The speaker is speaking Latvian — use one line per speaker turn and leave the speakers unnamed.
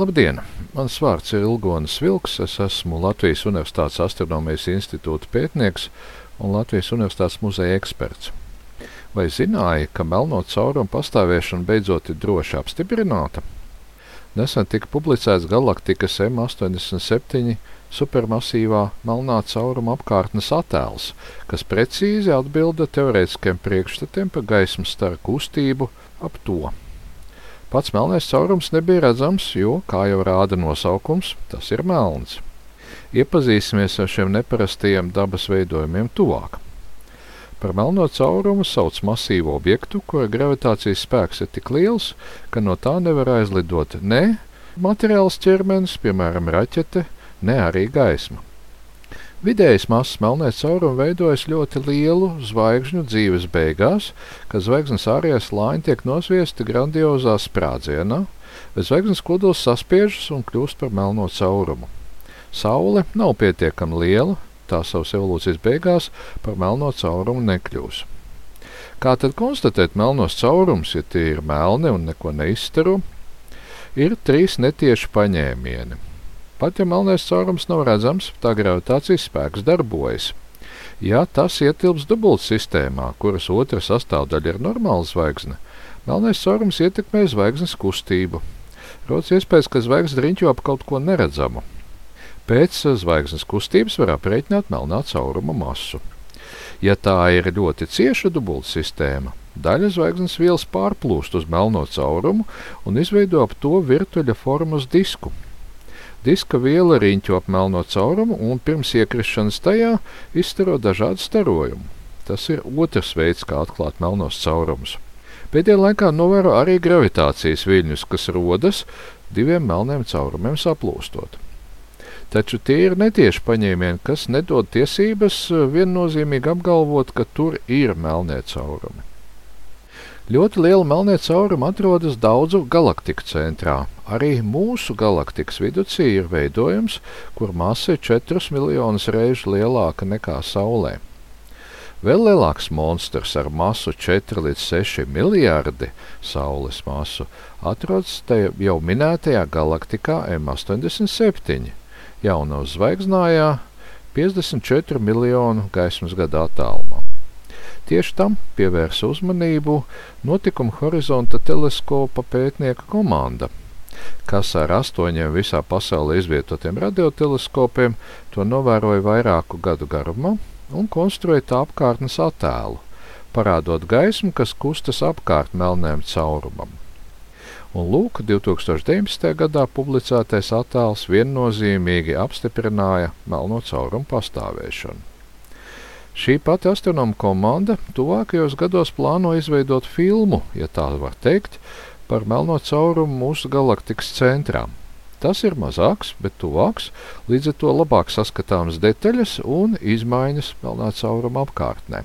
Labdien! Mans vārds ir Ilgonis Vilks. Es esmu Latvijas Universitātes astronomijas institūta pētnieks un Latvijas Universitātes muzeja eksperts. Vai zināja, ka melno caurumu pastāvēšana beidzot ir droši apstiprināta? Nesen tika publicēts galaktikas M87 supermasīvā melnā cauruma apkārtnes attēls, kas precīzi atbilda teorētiskiem priekšstatiem par gaismas staru kustību ap to. Pats melnais caurums nebija redzams, jo, kā jau rāda nosaukums, tas ir melns. Iepazīsimies ar šiem neparastajiem dabas veidojumiem tuvāk. Par melno caurumu sauc masīvu objektu, kura gravitācijas spēks ir tik liels, ka no tā nevar aizlidot ne materiāls ķermenis, piemēram, raķete, ne arī gaisma. Vidējas masas melnais caurums veidojas ļoti lielu zvaigžņu dzīves beigās, kad zvaigznes ārējā slāņa tiek nosviesta grandiozā sprādzienā, bet zvaigznes kodols saspiežas un kļūst par melno caurumu. Saule nav pietiekami liela, tā savas evolūcijas beigās par melno caurumu nekļūs. Kā tad konstatēt melnos caurumus, ja tie ir melni un neko neizstaro? Ir trīs netieši paņēmieni. Pat ja melnais caurums nav redzams, tā gravitācijas spēks darbojas. Ja tas ietilps dubultsistēmā, kuras otra sastāvdaļa ir normāla zvaigzne, melnais caurums ietekmē zvaigznes kustību. Rodas iespējas, ka zvaigzne riņķo ap kaut ko neredzamu. Pēc zvaigznes kustības var aprēķināt melnā cauruma masu. Ja tā ir ļoti cieša dubultsistēma, daļa zvaigznes vielas pārplūst uz melno caurumu un izveido ap to virtuļa formas disku, Diska viela riņķo ap melno caurumu un pirms iekrišanas tajā izstaro dažādu starojumu. Tas ir otrs veids, kā atklāt melnos caurumus. Pēdējā laikā novēro arī gravitācijas viļņus, kas rodas diviem melniem caurumiem saplūstot. Taču tie ir netieši paņēmieni, kas nedod tiesības viennozīmīgi apgalvot, ka tur ir melnie caurumi. Ļoti liela melnie caurumi atrodas daudzu galaktiku centrā. Arī mūsu galaktikas viducī ir veidojums, kur masa ir 4 miljonus reižu lielāka nekā Saulē. Vēl lielāks monstrs ar masu 4 līdz 6 miljardi Saules masu atrodas jau minētajā galaktikā M87, jaunā zvaigznājā 54 miljonu gaismas gadu attālumā. Tieši tam pievērsa uzmanību notikuma horizonta teleskopa pētnieka komanda, kas ar astoņiem visā pasaulē izvietotiem radioteleskopiem to novēroja vairāku gadu garumā un konstruēja tā apkārtnes attēlu, parādot gaismu, kas kustas apkārt melnēm caurumam. Un lūk, 2019. gadā publicētais attēls viennozīmīgi apstiprināja melno caurumu pastāvēšanu. Šī pati astronoma komanda tuvākajos gados plāno izveidot filmu, ja tā var teikt, par melno caurumu mūsu galaktikas centrā. Tas ir mazāks, bet tuvāks, līdz ar to labāk saskatāmas detaļas un izmaiņas melnā cauruma apkārtnē.